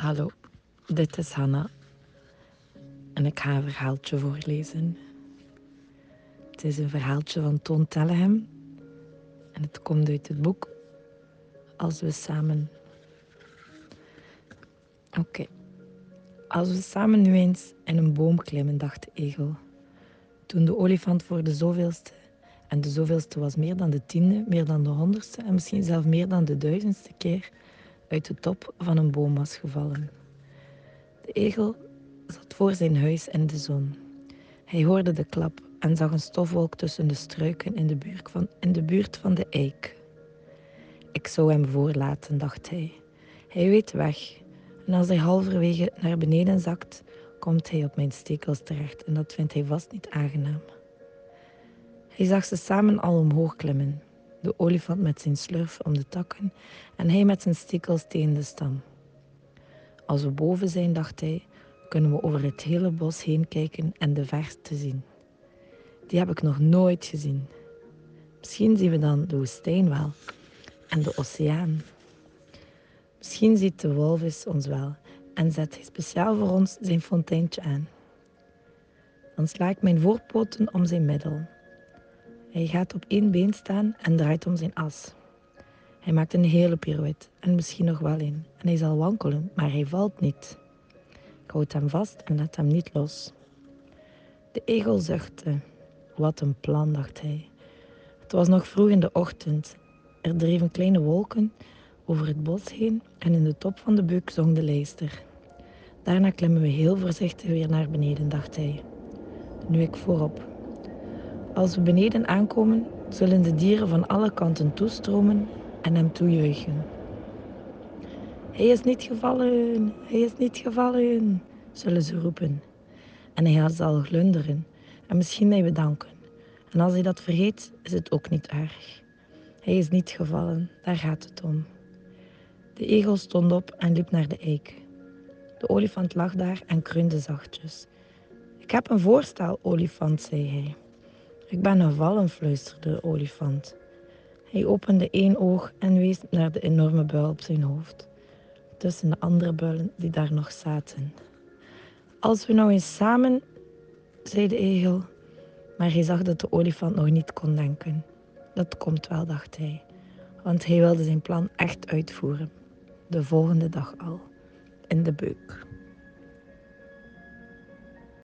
Hallo, dit is Hanna en ik ga een verhaaltje voorlezen. Het is een verhaaltje van Toon Tellehem en het komt uit het boek Als we samen. Oké, als we samen nu eens in een boom klimmen, dacht de egel. Toen de olifant voor de zoveelste, en de zoveelste was meer dan de tiende, meer dan de honderdste en misschien zelfs meer dan de duizendste keer uit de top van een boom was gevallen. De egel zat voor zijn huis in de zon. Hij hoorde de klap en zag een stofwolk tussen de struiken in de buurt van, in de, buurt van de eik. Ik zou hem voorlaten, dacht hij. Hij weet weg. En als hij halverwege naar beneden zakt, komt hij op mijn stekels terecht en dat vindt hij vast niet aangenaam. Hij zag ze samen al omhoog klimmen de olifant met zijn slurf om de takken en hij met zijn stekels tegen de stam. Als we boven zijn, dacht hij, kunnen we over het hele bos heen kijken en de verte zien. Die heb ik nog nooit gezien. Misschien zien we dan de woestijn wel en de oceaan. Misschien ziet de walvis ons wel en zet hij speciaal voor ons zijn fonteintje aan. Dan sla ik mijn voorpoten om zijn middel hij gaat op één been staan en draait om zijn as. Hij maakt een hele pirouette en misschien nog wel een. En hij zal wankelen, maar hij valt niet. Ik houd hem vast en laat hem niet los. De egel zuchtte. Wat een plan, dacht hij. Het was nog vroeg in de ochtend. Er dreven kleine wolken over het bos heen en in de top van de beuk zong de lijster. Daarna klimmen we heel voorzichtig weer naar beneden, dacht hij. Nu ik voorop. Als we beneden aankomen, zullen de dieren van alle kanten toestromen en hem toejuichen. Hij is niet gevallen, hij is niet gevallen, zullen ze roepen. En hij zal glunderen en misschien mij bedanken. En als hij dat vergeet, is het ook niet erg. Hij is niet gevallen, daar gaat het om. De egel stond op en liep naar de eik. De olifant lag daar en kreunde zachtjes. Ik heb een voorstel, olifant, zei hij. Ik ben gevallen, fluisterde de olifant. Hij opende één oog en wees naar de enorme buil op zijn hoofd, tussen de andere builen die daar nog zaten. Als we nou eens samen, zei de egel, maar hij zag dat de olifant nog niet kon denken. Dat komt wel, dacht hij, want hij wilde zijn plan echt uitvoeren. De volgende dag al, in de beuk.